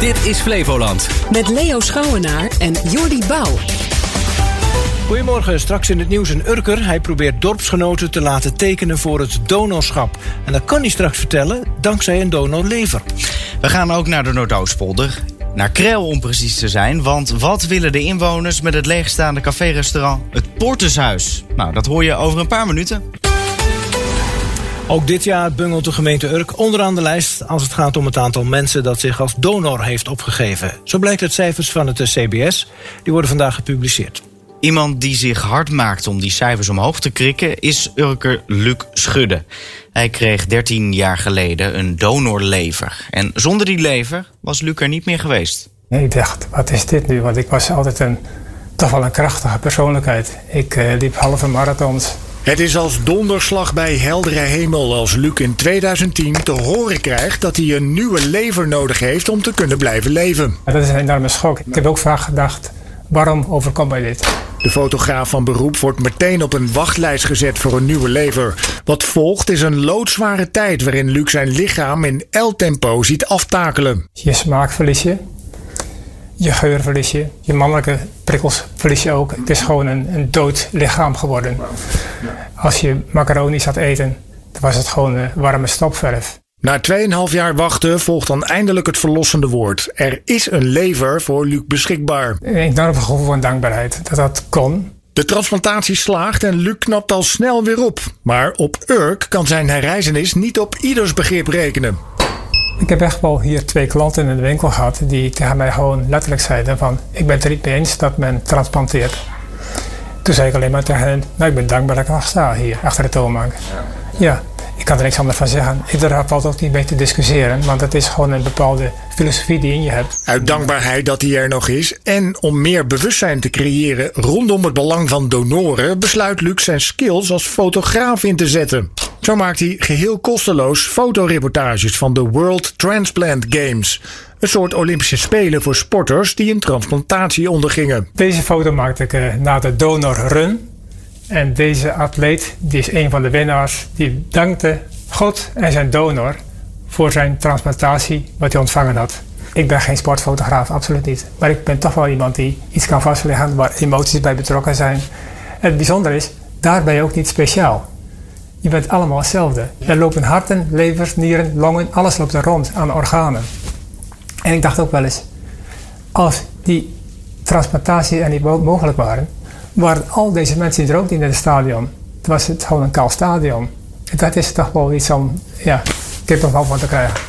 Dit is Flevoland. Met Leo Schouwenaar en Jordi Bouw. Goedemorgen, straks in het nieuws een Urker. Hij probeert dorpsgenoten te laten tekenen voor het donorschap. En dat kan hij straks vertellen, dankzij een donorlever. We gaan ook naar de Noordoostpolder. Naar Krel om precies te zijn, want wat willen de inwoners met het leegstaande café-restaurant Het Portershuis? Nou, dat hoor je over een paar minuten. Ook dit jaar bungelt de gemeente Urk onderaan de lijst als het gaat om het aantal mensen dat zich als donor heeft opgegeven. Zo blijkt uit cijfers van het CBS. Die worden vandaag gepubliceerd. Iemand die zich hard maakt om die cijfers omhoog te krikken is Urker Luc Schudde. Hij kreeg 13 jaar geleden een donorlever. En zonder die lever was Luc er niet meer geweest. Ik dacht, wat is dit nu? Want ik was altijd een, toch wel een krachtige persoonlijkheid. Ik uh, liep halve marathons. Het is als donderslag bij heldere hemel als Luc in 2010 te horen krijgt dat hij een nieuwe lever nodig heeft om te kunnen blijven leven. Ja, dat is een enorme schok. Ik heb ook vaak gedacht, waarom overkomt mij dit? De fotograaf van beroep wordt meteen op een wachtlijst gezet voor een nieuwe lever. Wat volgt is een loodzware tijd waarin Luc zijn lichaam in L-tempo ziet aftakelen. Je smaak verlies je, je geur verlies je, je mannelijke prikkels verlies je ook. Het is gewoon een, een dood lichaam geworden. Als je macaroni zat eten, dan was het gewoon een warme stopverf. Na 2,5 jaar wachten volgt dan eindelijk het verlossende woord. Er is een lever voor Luc beschikbaar. Een enorm gevoel van dankbaarheid dat dat kon. De transplantatie slaagt en Luc knapt al snel weer op. Maar op Urk kan zijn herreizenis niet op ieders begrip rekenen. Ik heb echt wel hier twee klanten in de winkel gehad die tegen mij gewoon letterlijk zeiden van ik ben het er niet mee eens dat men transplanteert. Toen zei ik alleen maar tegen hen, nou ik ben dankbaar dat ik nog sta hier achter de toonbank. Ja, ik kan er niks anders van zeggen. Daar valt ook niet mee te discussiëren, want het is gewoon een bepaalde filosofie die in je hebt. Uit dankbaarheid dat hij er nog is en om meer bewustzijn te creëren rondom het belang van donoren, besluit Luc zijn skills als fotograaf in te zetten. Zo maakt hij geheel kosteloos fotoreportages van de World Transplant Games. Een soort Olympische Spelen voor sporters die een transplantatie ondergingen. Deze foto maakte ik uh, na de Donor Run. En deze atleet, die is een van de winnaars, die dankte God en zijn donor voor zijn transplantatie wat hij ontvangen had. Ik ben geen sportfotograaf, absoluut niet. Maar ik ben toch wel iemand die iets kan vastleggen waar emoties bij betrokken zijn. En het bijzondere is, daar ben je ook niet speciaal. Je bent allemaal hetzelfde. Er lopen harten, levers, nieren, longen, alles loopt er rond aan organen. En ik dacht ook wel eens, als die transplantatie er niet mogelijk waren, waren al deze mensen die er ook in het stadion. Het was het gewoon een kaal stadion. Dat is toch wel iets om, ja, kippenvel van te krijgen.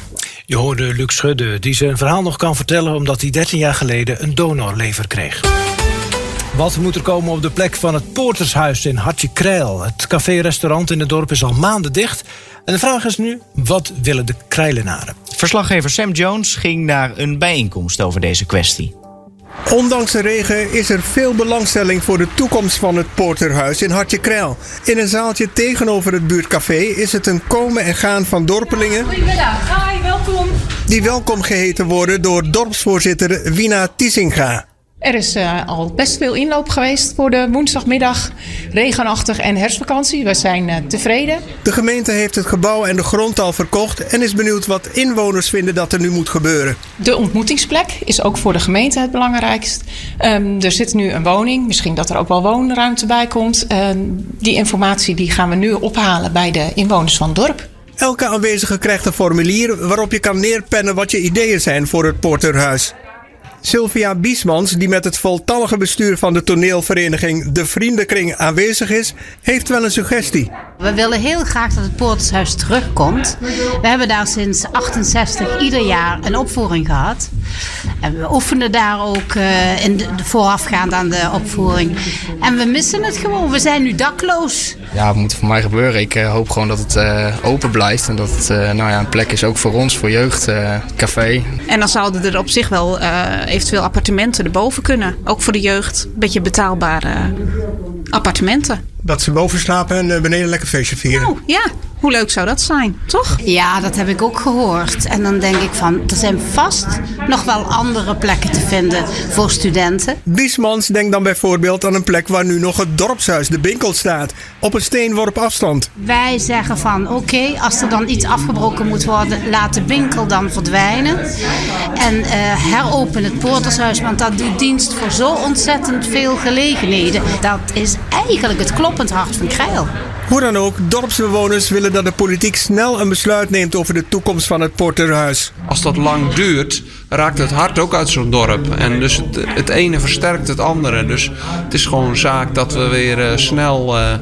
Je hoorde Luc Schudde, die zijn verhaal nog kan vertellen omdat hij 13 jaar geleden een donorlever kreeg. Wat moet er komen op de plek van het Poortershuis in Hartje Krijl? Het café-restaurant in het dorp is al maanden dicht. En de vraag is nu, wat willen de Krijlenaren? Verslaggever Sam Jones ging naar een bijeenkomst over deze kwestie. Ondanks de regen is er veel belangstelling voor de toekomst van het Porterhuis in Hartje Krijl. In een zaaltje tegenover het buurtcafé is het een komen en gaan van dorpelingen. Goedemiddag, hi, welkom. Die welkom geheten worden door dorpsvoorzitter Wina Tiesinga. Er is uh, al best veel inloop geweest voor de woensdagmiddag. Regenachtig en herfstvakantie. We zijn uh, tevreden. De gemeente heeft het gebouw en de grond al verkocht en is benieuwd wat inwoners vinden dat er nu moet gebeuren. De ontmoetingsplek is ook voor de gemeente het belangrijkst. Um, er zit nu een woning, misschien dat er ook wel woonruimte bij komt. Um, die informatie die gaan we nu ophalen bij de inwoners van het dorp. Elke aanwezige krijgt een formulier waarop je kan neerpennen wat je ideeën zijn voor het Porterhuis. Sylvia Biesmans, die met het voltallige bestuur van de toneelvereniging De Vriendenkring aanwezig is, heeft wel een suggestie. We willen heel graag dat het Poortershuis terugkomt. We hebben daar sinds 68 ieder jaar een opvoering gehad. En we oefenen daar ook uh, in de, voorafgaand aan de opvoering. En we missen het gewoon. We zijn nu dakloos. Ja, het moet voor mij gebeuren. Ik uh, hoop gewoon dat het uh, open blijft. En dat het nou ja, een plek is ook voor ons, voor jeugd, café. En dan zouden er op zich wel eventueel appartementen erboven kunnen. Ook voor de jeugd. Een beetje betaalbare appartementen. Dat ze boven slapen en beneden lekker feestje vieren. Oh, ja. Hoe leuk zou dat zijn, toch? Ja, dat heb ik ook gehoord. En dan denk ik van, er zijn vast nog wel andere plekken te vinden voor studenten. Biesmans denkt dan bijvoorbeeld aan een plek waar nu nog het dorpshuis, de winkel staat. Op een steenworp afstand. Wij zeggen van, oké, als er dan iets afgebroken moet worden, laat de winkel dan verdwijnen. En uh, heropen het poortershuis, want dat doet dienst voor zo ontzettend veel gelegenheden. Dat is eigenlijk het kloppend hart van Krijl. Hoe dan ook, dorpsbewoners willen dat de politiek snel een besluit neemt over de toekomst van het Porterhuis. Als dat lang duurt, raakt het hart ook uit zo'n dorp. En dus het, het, ene versterkt het andere. Dus het is gewoon zaak dat we weer uh, snel uh,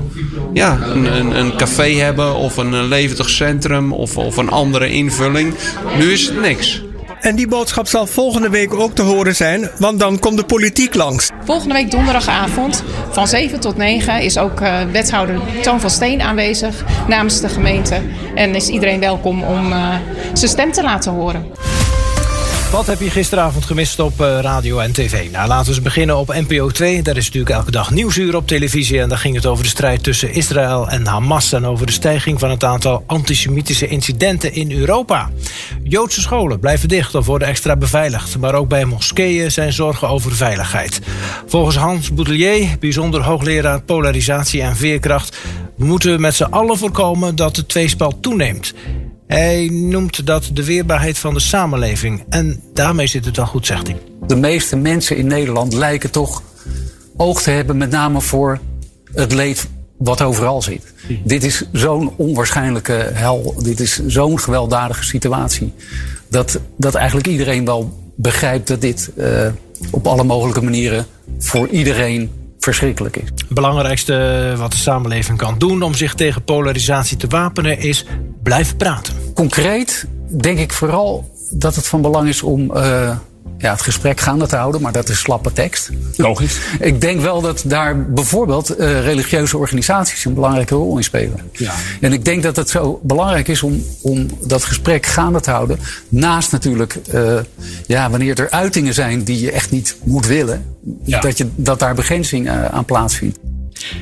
ja, een, een, een, café hebben of een levendig centrum of, of een andere invulling. Nu is het niks. En die boodschap zal volgende week ook te horen zijn, want dan komt de politiek langs. Volgende week donderdagavond van 7 tot 9 is ook uh, wethouder Toon van Steen aanwezig namens de gemeente. En is iedereen welkom om uh, zijn stem te laten horen. Wat heb je gisteravond gemist op uh, radio en tv? Nou, laten we eens beginnen op NPO 2. Daar is natuurlijk elke dag nieuwsuur op televisie. En daar ging het over de strijd tussen Israël en Hamas. En over de stijging van het aantal antisemitische incidenten in Europa. Joodse scholen blijven dicht of worden extra beveiligd. Maar ook bij moskeeën zijn zorgen over veiligheid. Volgens Hans Boutelier, bijzonder hoogleraar polarisatie en veerkracht... moeten we met z'n allen voorkomen dat de tweespel toeneemt. Hij noemt dat de weerbaarheid van de samenleving. En daarmee zit het wel goed, zegt hij. De meeste mensen in Nederland lijken toch oog te hebben, met name voor het leed wat overal zit. Dit is zo'n onwaarschijnlijke hel. Dit is zo'n gewelddadige situatie. Dat, dat eigenlijk iedereen wel begrijpt dat dit uh, op alle mogelijke manieren voor iedereen verschrikkelijk is. Het belangrijkste wat de samenleving kan doen om zich tegen polarisatie te wapenen is blijven praten. Concreet denk ik vooral dat het van belang is om uh, ja, het gesprek gaande te houden, maar dat is slappe tekst. Logisch. Ik denk wel dat daar bijvoorbeeld uh, religieuze organisaties een belangrijke rol in spelen. Ja. En ik denk dat het zo belangrijk is om, om dat gesprek gaande te houden. Naast natuurlijk, uh, ja, wanneer er uitingen zijn die je echt niet moet willen, ja. dat, je, dat daar begrenzing uh, aan plaatsvindt.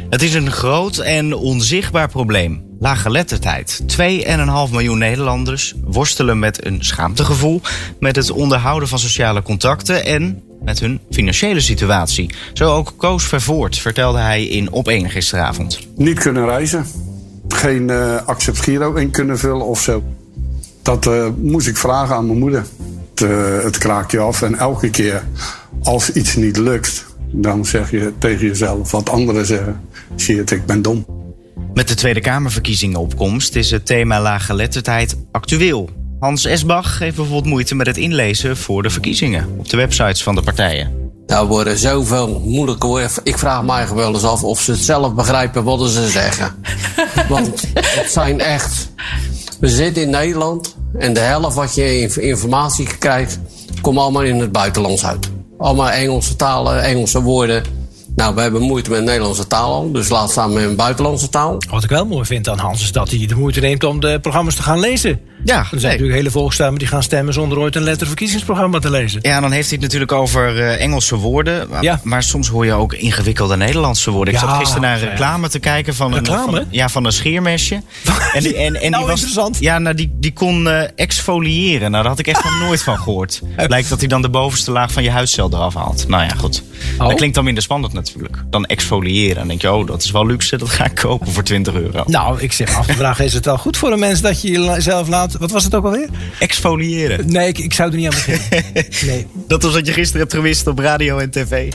Het is een groot en onzichtbaar probleem. Laaggeletterdheid. 2,5 miljoen Nederlanders worstelen met een schaamtegevoel, met het onderhouden van sociale contacten en met hun financiële situatie. Zo ook Koos Vervoort, vertelde hij in Op 1 gisteravond. Niet kunnen reizen. Geen uh, accept Giro in kunnen vullen of zo. Dat uh, moest ik vragen aan mijn moeder. Het, uh, het je af en elke keer als iets niet lukt, dan zeg je tegen jezelf wat anderen zeggen. Het, ik ben dom. Met de Tweede Kamerverkiezingen opkomst is het thema laaggeletterdheid actueel. Hans Esbach heeft bijvoorbeeld moeite met het inlezen voor de verkiezingen op de websites van de partijen. Daar worden zoveel moeilijke woorden. Ik vraag mij wel eens af of ze het zelf begrijpen wat ze zeggen. Want het zijn echt. We zitten in Nederland en de helft wat je informatie krijgt, komt allemaal in het buitenlands uit. Allemaal Engelse talen, Engelse woorden. Nou, we hebben moeite met de Nederlandse taal, dus laat staan met een buitenlandse taal. Wat ik wel mooi vind aan Hans is dat hij de moeite neemt om de programma's te gaan lezen. Ja, er zijn nee. natuurlijk hele volkstammen die gaan stemmen zonder ooit een letterverkiezingsprogramma te lezen. Ja, dan heeft hij het natuurlijk over uh, Engelse woorden. Maar, ja. maar soms hoor je ook ingewikkelde Nederlandse woorden. Ik Ja, zat gisteren naar een ja. reclame te kijken van een, van, ja, van een scheermesje. En die, en, en Nou, die was, interessant. Ja, nou, die, die kon uh, exfoliëren. Nou, daar had ik echt nog nooit van gehoord. Blijkt dat hij dan de bovenste laag van je huidcel eraf haalt. Nou ja, goed. Oh. Dat klinkt dan minder spannend natuurlijk. Dan exfoliëren. Dan denk je, oh, dat is wel luxe. Dat ga ik kopen voor 20 euro. Nou, ik zeg af te vragen, is het wel goed voor een mens dat je jezelf laat... Wat was het ook alweer? Exfoliëren. Nee, ik, ik zou er niet aan beginnen. Nee. Dat was wat je gisteren hebt gewist op radio en tv.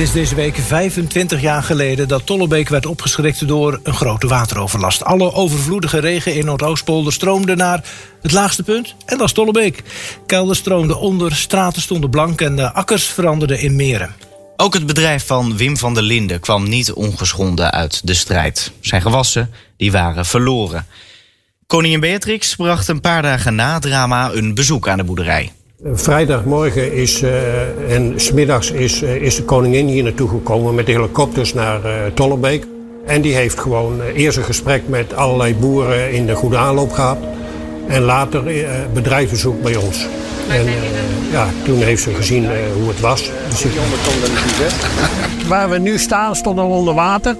Het is deze week 25 jaar geleden dat Tollebeek werd opgeschrikt door een grote wateroverlast. Alle overvloedige regen in Noordoostpolder stroomde naar het laagste punt en dat is Tollebeek. Kelders stroomden onder, straten stonden blank en de akkers veranderden in meren. Ook het bedrijf van Wim van der Linden kwam niet ongeschonden uit de strijd. Zijn gewassen die waren verloren. Koningin Beatrix bracht een paar dagen na drama een bezoek aan de boerderij. Vrijdagmorgen is, uh, en smiddags is, uh, is de koningin hier naartoe gekomen met helikopters naar uh, Tollebeek. En die heeft gewoon eerst een gesprek met allerlei boeren in de goede aanloop gehad. En later bedrijfsbezoek bij ons. En ja, toen heeft ze gezien hoe het was. Dus ik... Waar we nu staan stond al onder water.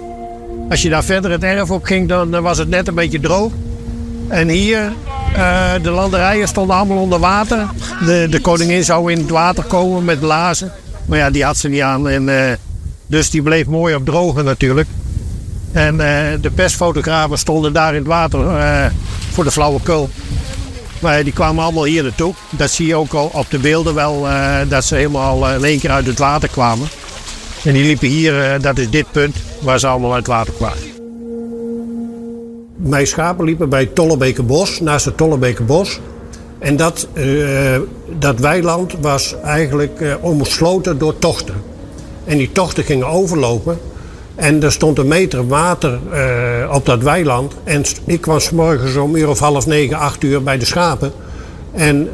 Als je daar verder het erf op ging, dan eh, was het net een beetje droog. En hier, eh, de landerijen stonden allemaal onder water. De, de koningin zou in het water komen met blazen. Maar ja, die had ze niet aan. En, eh, dus die bleef mooi op drogen natuurlijk. En eh, de persfotografen stonden daar in het water voor de flauwekul. Maar die kwamen allemaal hier naartoe. Dat zie je ook al op de beelden wel, dat ze helemaal in één keer uit het water kwamen. En die liepen hier, dat is dit punt, waar ze allemaal uit het water kwamen. Mijn schapen liepen bij Tollebekenbos, naast het Tollebekenbos. En dat, eh, dat weiland was eigenlijk eh, omsloten door tochten. En die tochten gingen overlopen. En er stond een meter water eh, op dat weiland. En ik kwam morgens om uur of half negen, acht uur bij de schapen. En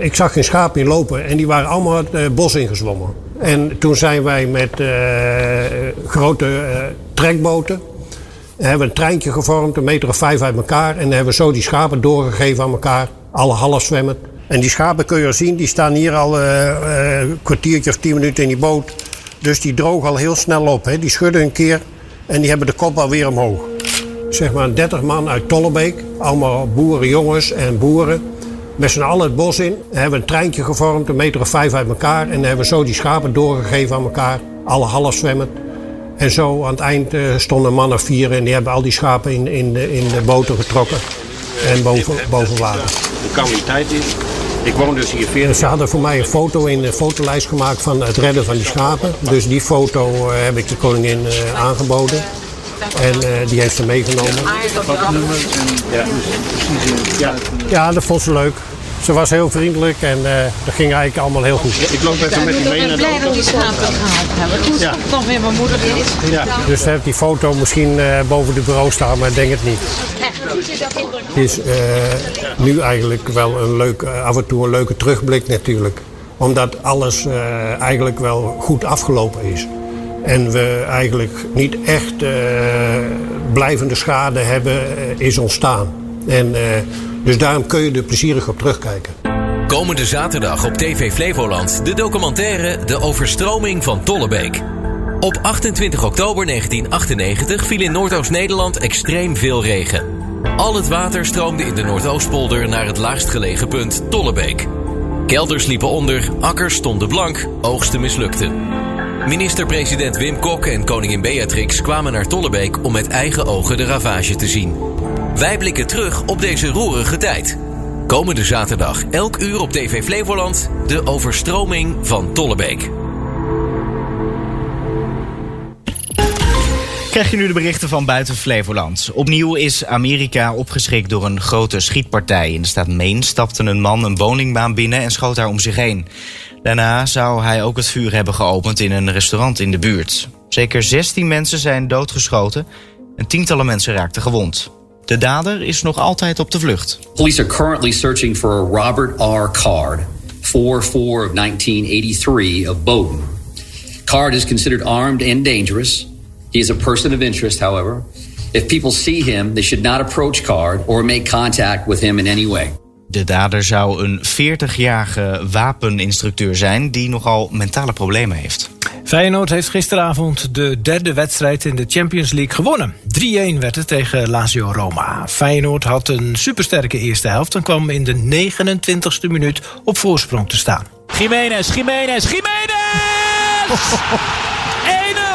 ik zag geen schapen in lopen. En die waren allemaal het bos ingezwommen. En toen zijn wij met grote trekboten hebben een treintje gevormd, een meter of vijf uit elkaar. En hebben we zo die schapen doorgegeven aan elkaar. Alle half zwemmend. En die schapen kun je zien, die staan hier al eh, eh, een kwartiertje of tien minuten in die boot. Dus die drogen al heel snel op. Hè. Die schudden een keer en die hebben de kop alweer omhoog. Zeg maar 30 man uit Tollebeek. Allemaal boerenjongens en boeren. Met z'n allen het bos in. Hebben een treintje gevormd, een meter of vijf uit elkaar. En hebben we zo die schapen doorgegeven aan elkaar. Alle half zwemmend. En zo aan het eind eh, stonden mannen vier en die hebben al die schapen in, in, de, in de boten getrokken. En boven, boven water. De kwaliteit is. Ik woon dus hier 40 En ze hadden voor mij een foto in de fotolijst gemaakt van het redden van die schapen. Dus die foto eh, heb ik de koningin eh, aangeboden. En eh, die heeft ze meegenomen. Ja, dat vond ze leuk. Ze was heel vriendelijk en eh, dat ging eigenlijk allemaal heel goed. Ik loop met, met u mee naar de blij dat die gehaald hebben. Toen Ja. toch weer mijn moeder is. Ja, dus ze heeft die foto misschien eh, boven de bureau staan, maar ik denk het niet. Het is eh, nu eigenlijk wel een leuk, af en toe een leuke terugblik natuurlijk. Omdat alles eh, eigenlijk wel goed afgelopen is. En we eigenlijk niet echt eh, blijvende schade hebben is ontstaan. En, eh, dus daarom kun je er plezierig op terugkijken. Komende zaterdag op TV Flevoland de documentaire De Overstroming van Tollebeek. Op 28 oktober 1998 viel in Noordoost-Nederland extreem veel regen. Al het water stroomde in de Noordoostpolder naar het laagst gelegen punt Tollebeek. Kelders liepen onder, akkers stonden blank, oogsten mislukten. Minister-president Wim Kok en koningin Beatrix kwamen naar Tollebeek om met eigen ogen de ravage te zien. Wij blikken terug op deze roerige tijd. Komende zaterdag, elk uur op TV Flevoland, de overstroming van Tollebeek. Krijg je nu de berichten van buiten Flevoland. Opnieuw is Amerika opgeschrikt door een grote schietpartij. In de staat Maine stapte een man een woningbaan binnen en schoot daar om zich heen. Daarna zou hij ook het vuur hebben geopend in een restaurant in de buurt. Zeker 16 mensen zijn doodgeschoten en tientallen mensen raakten gewond. De dader is nog altijd op de vlucht. Police are currently searching for Robert R. Card, 4-4 of 1983 of Bowdoin. Card is considered armed and dangerous. He is a person of interest, however. If people see him, they should not approach Card or make contact with him in any way. De dader zou een 40-jarige wapeninstructeur zijn die nogal mentale problemen heeft. Feyenoord heeft gisteravond de derde wedstrijd in de Champions League gewonnen. 3-1 werd het tegen Lazio Roma. Feyenoord had een supersterke eerste helft en kwam in de 29e minuut op voorsprong te staan. Jiménez, Jiménez, Jiménez!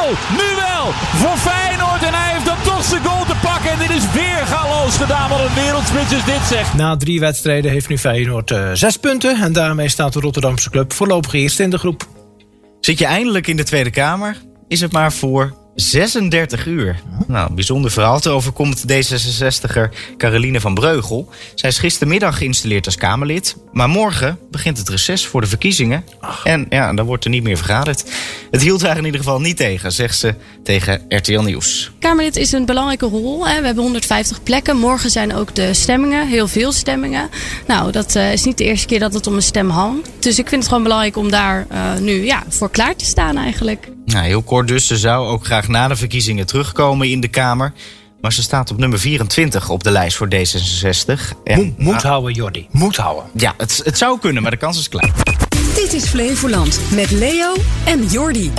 1-0, nu wel, voor Feyenoord. En hij heeft dan toch zijn goal te pakken. En dit is weer galoos gedaan. Wat een wereldspits is dit, zeg. Na drie wedstrijden heeft nu Feyenoord eh, zes punten. En daarmee staat de Rotterdamse club voorlopig eerst in de groep. Zit je eindelijk in de Tweede Kamer? Is het maar voor 36 uur. Nou, een bijzonder verhaal. Het overkomt D66er Caroline van Breugel. Zij is gistermiddag geïnstalleerd als Kamerlid. Maar morgen begint het reces voor de verkiezingen. En ja, dan wordt er niet meer vergaderd. Het hield haar in ieder geval niet tegen, zegt ze tegen RTL Nieuws. Kamerlid is een belangrijke rol. Hè. We hebben 150 plekken. Morgen zijn ook de stemmingen, heel veel stemmingen. Nou, dat eh, is niet de eerste keer dat het om een stem hangt. Dus ik vind het gewoon belangrijk om daar eh, nu ja, voor klaar te staan eigenlijk. Nou, heel kort dus. Ze zou ook graag na de verkiezingen terugkomen in de Kamer. Maar ze staat op nummer 24 op de lijst voor D66. En, Moet, moet houden, Jordi. Moet houden. Ja, het, het zou kunnen, maar de kans is klein. Dit is Flevoland met Leo en Jordi.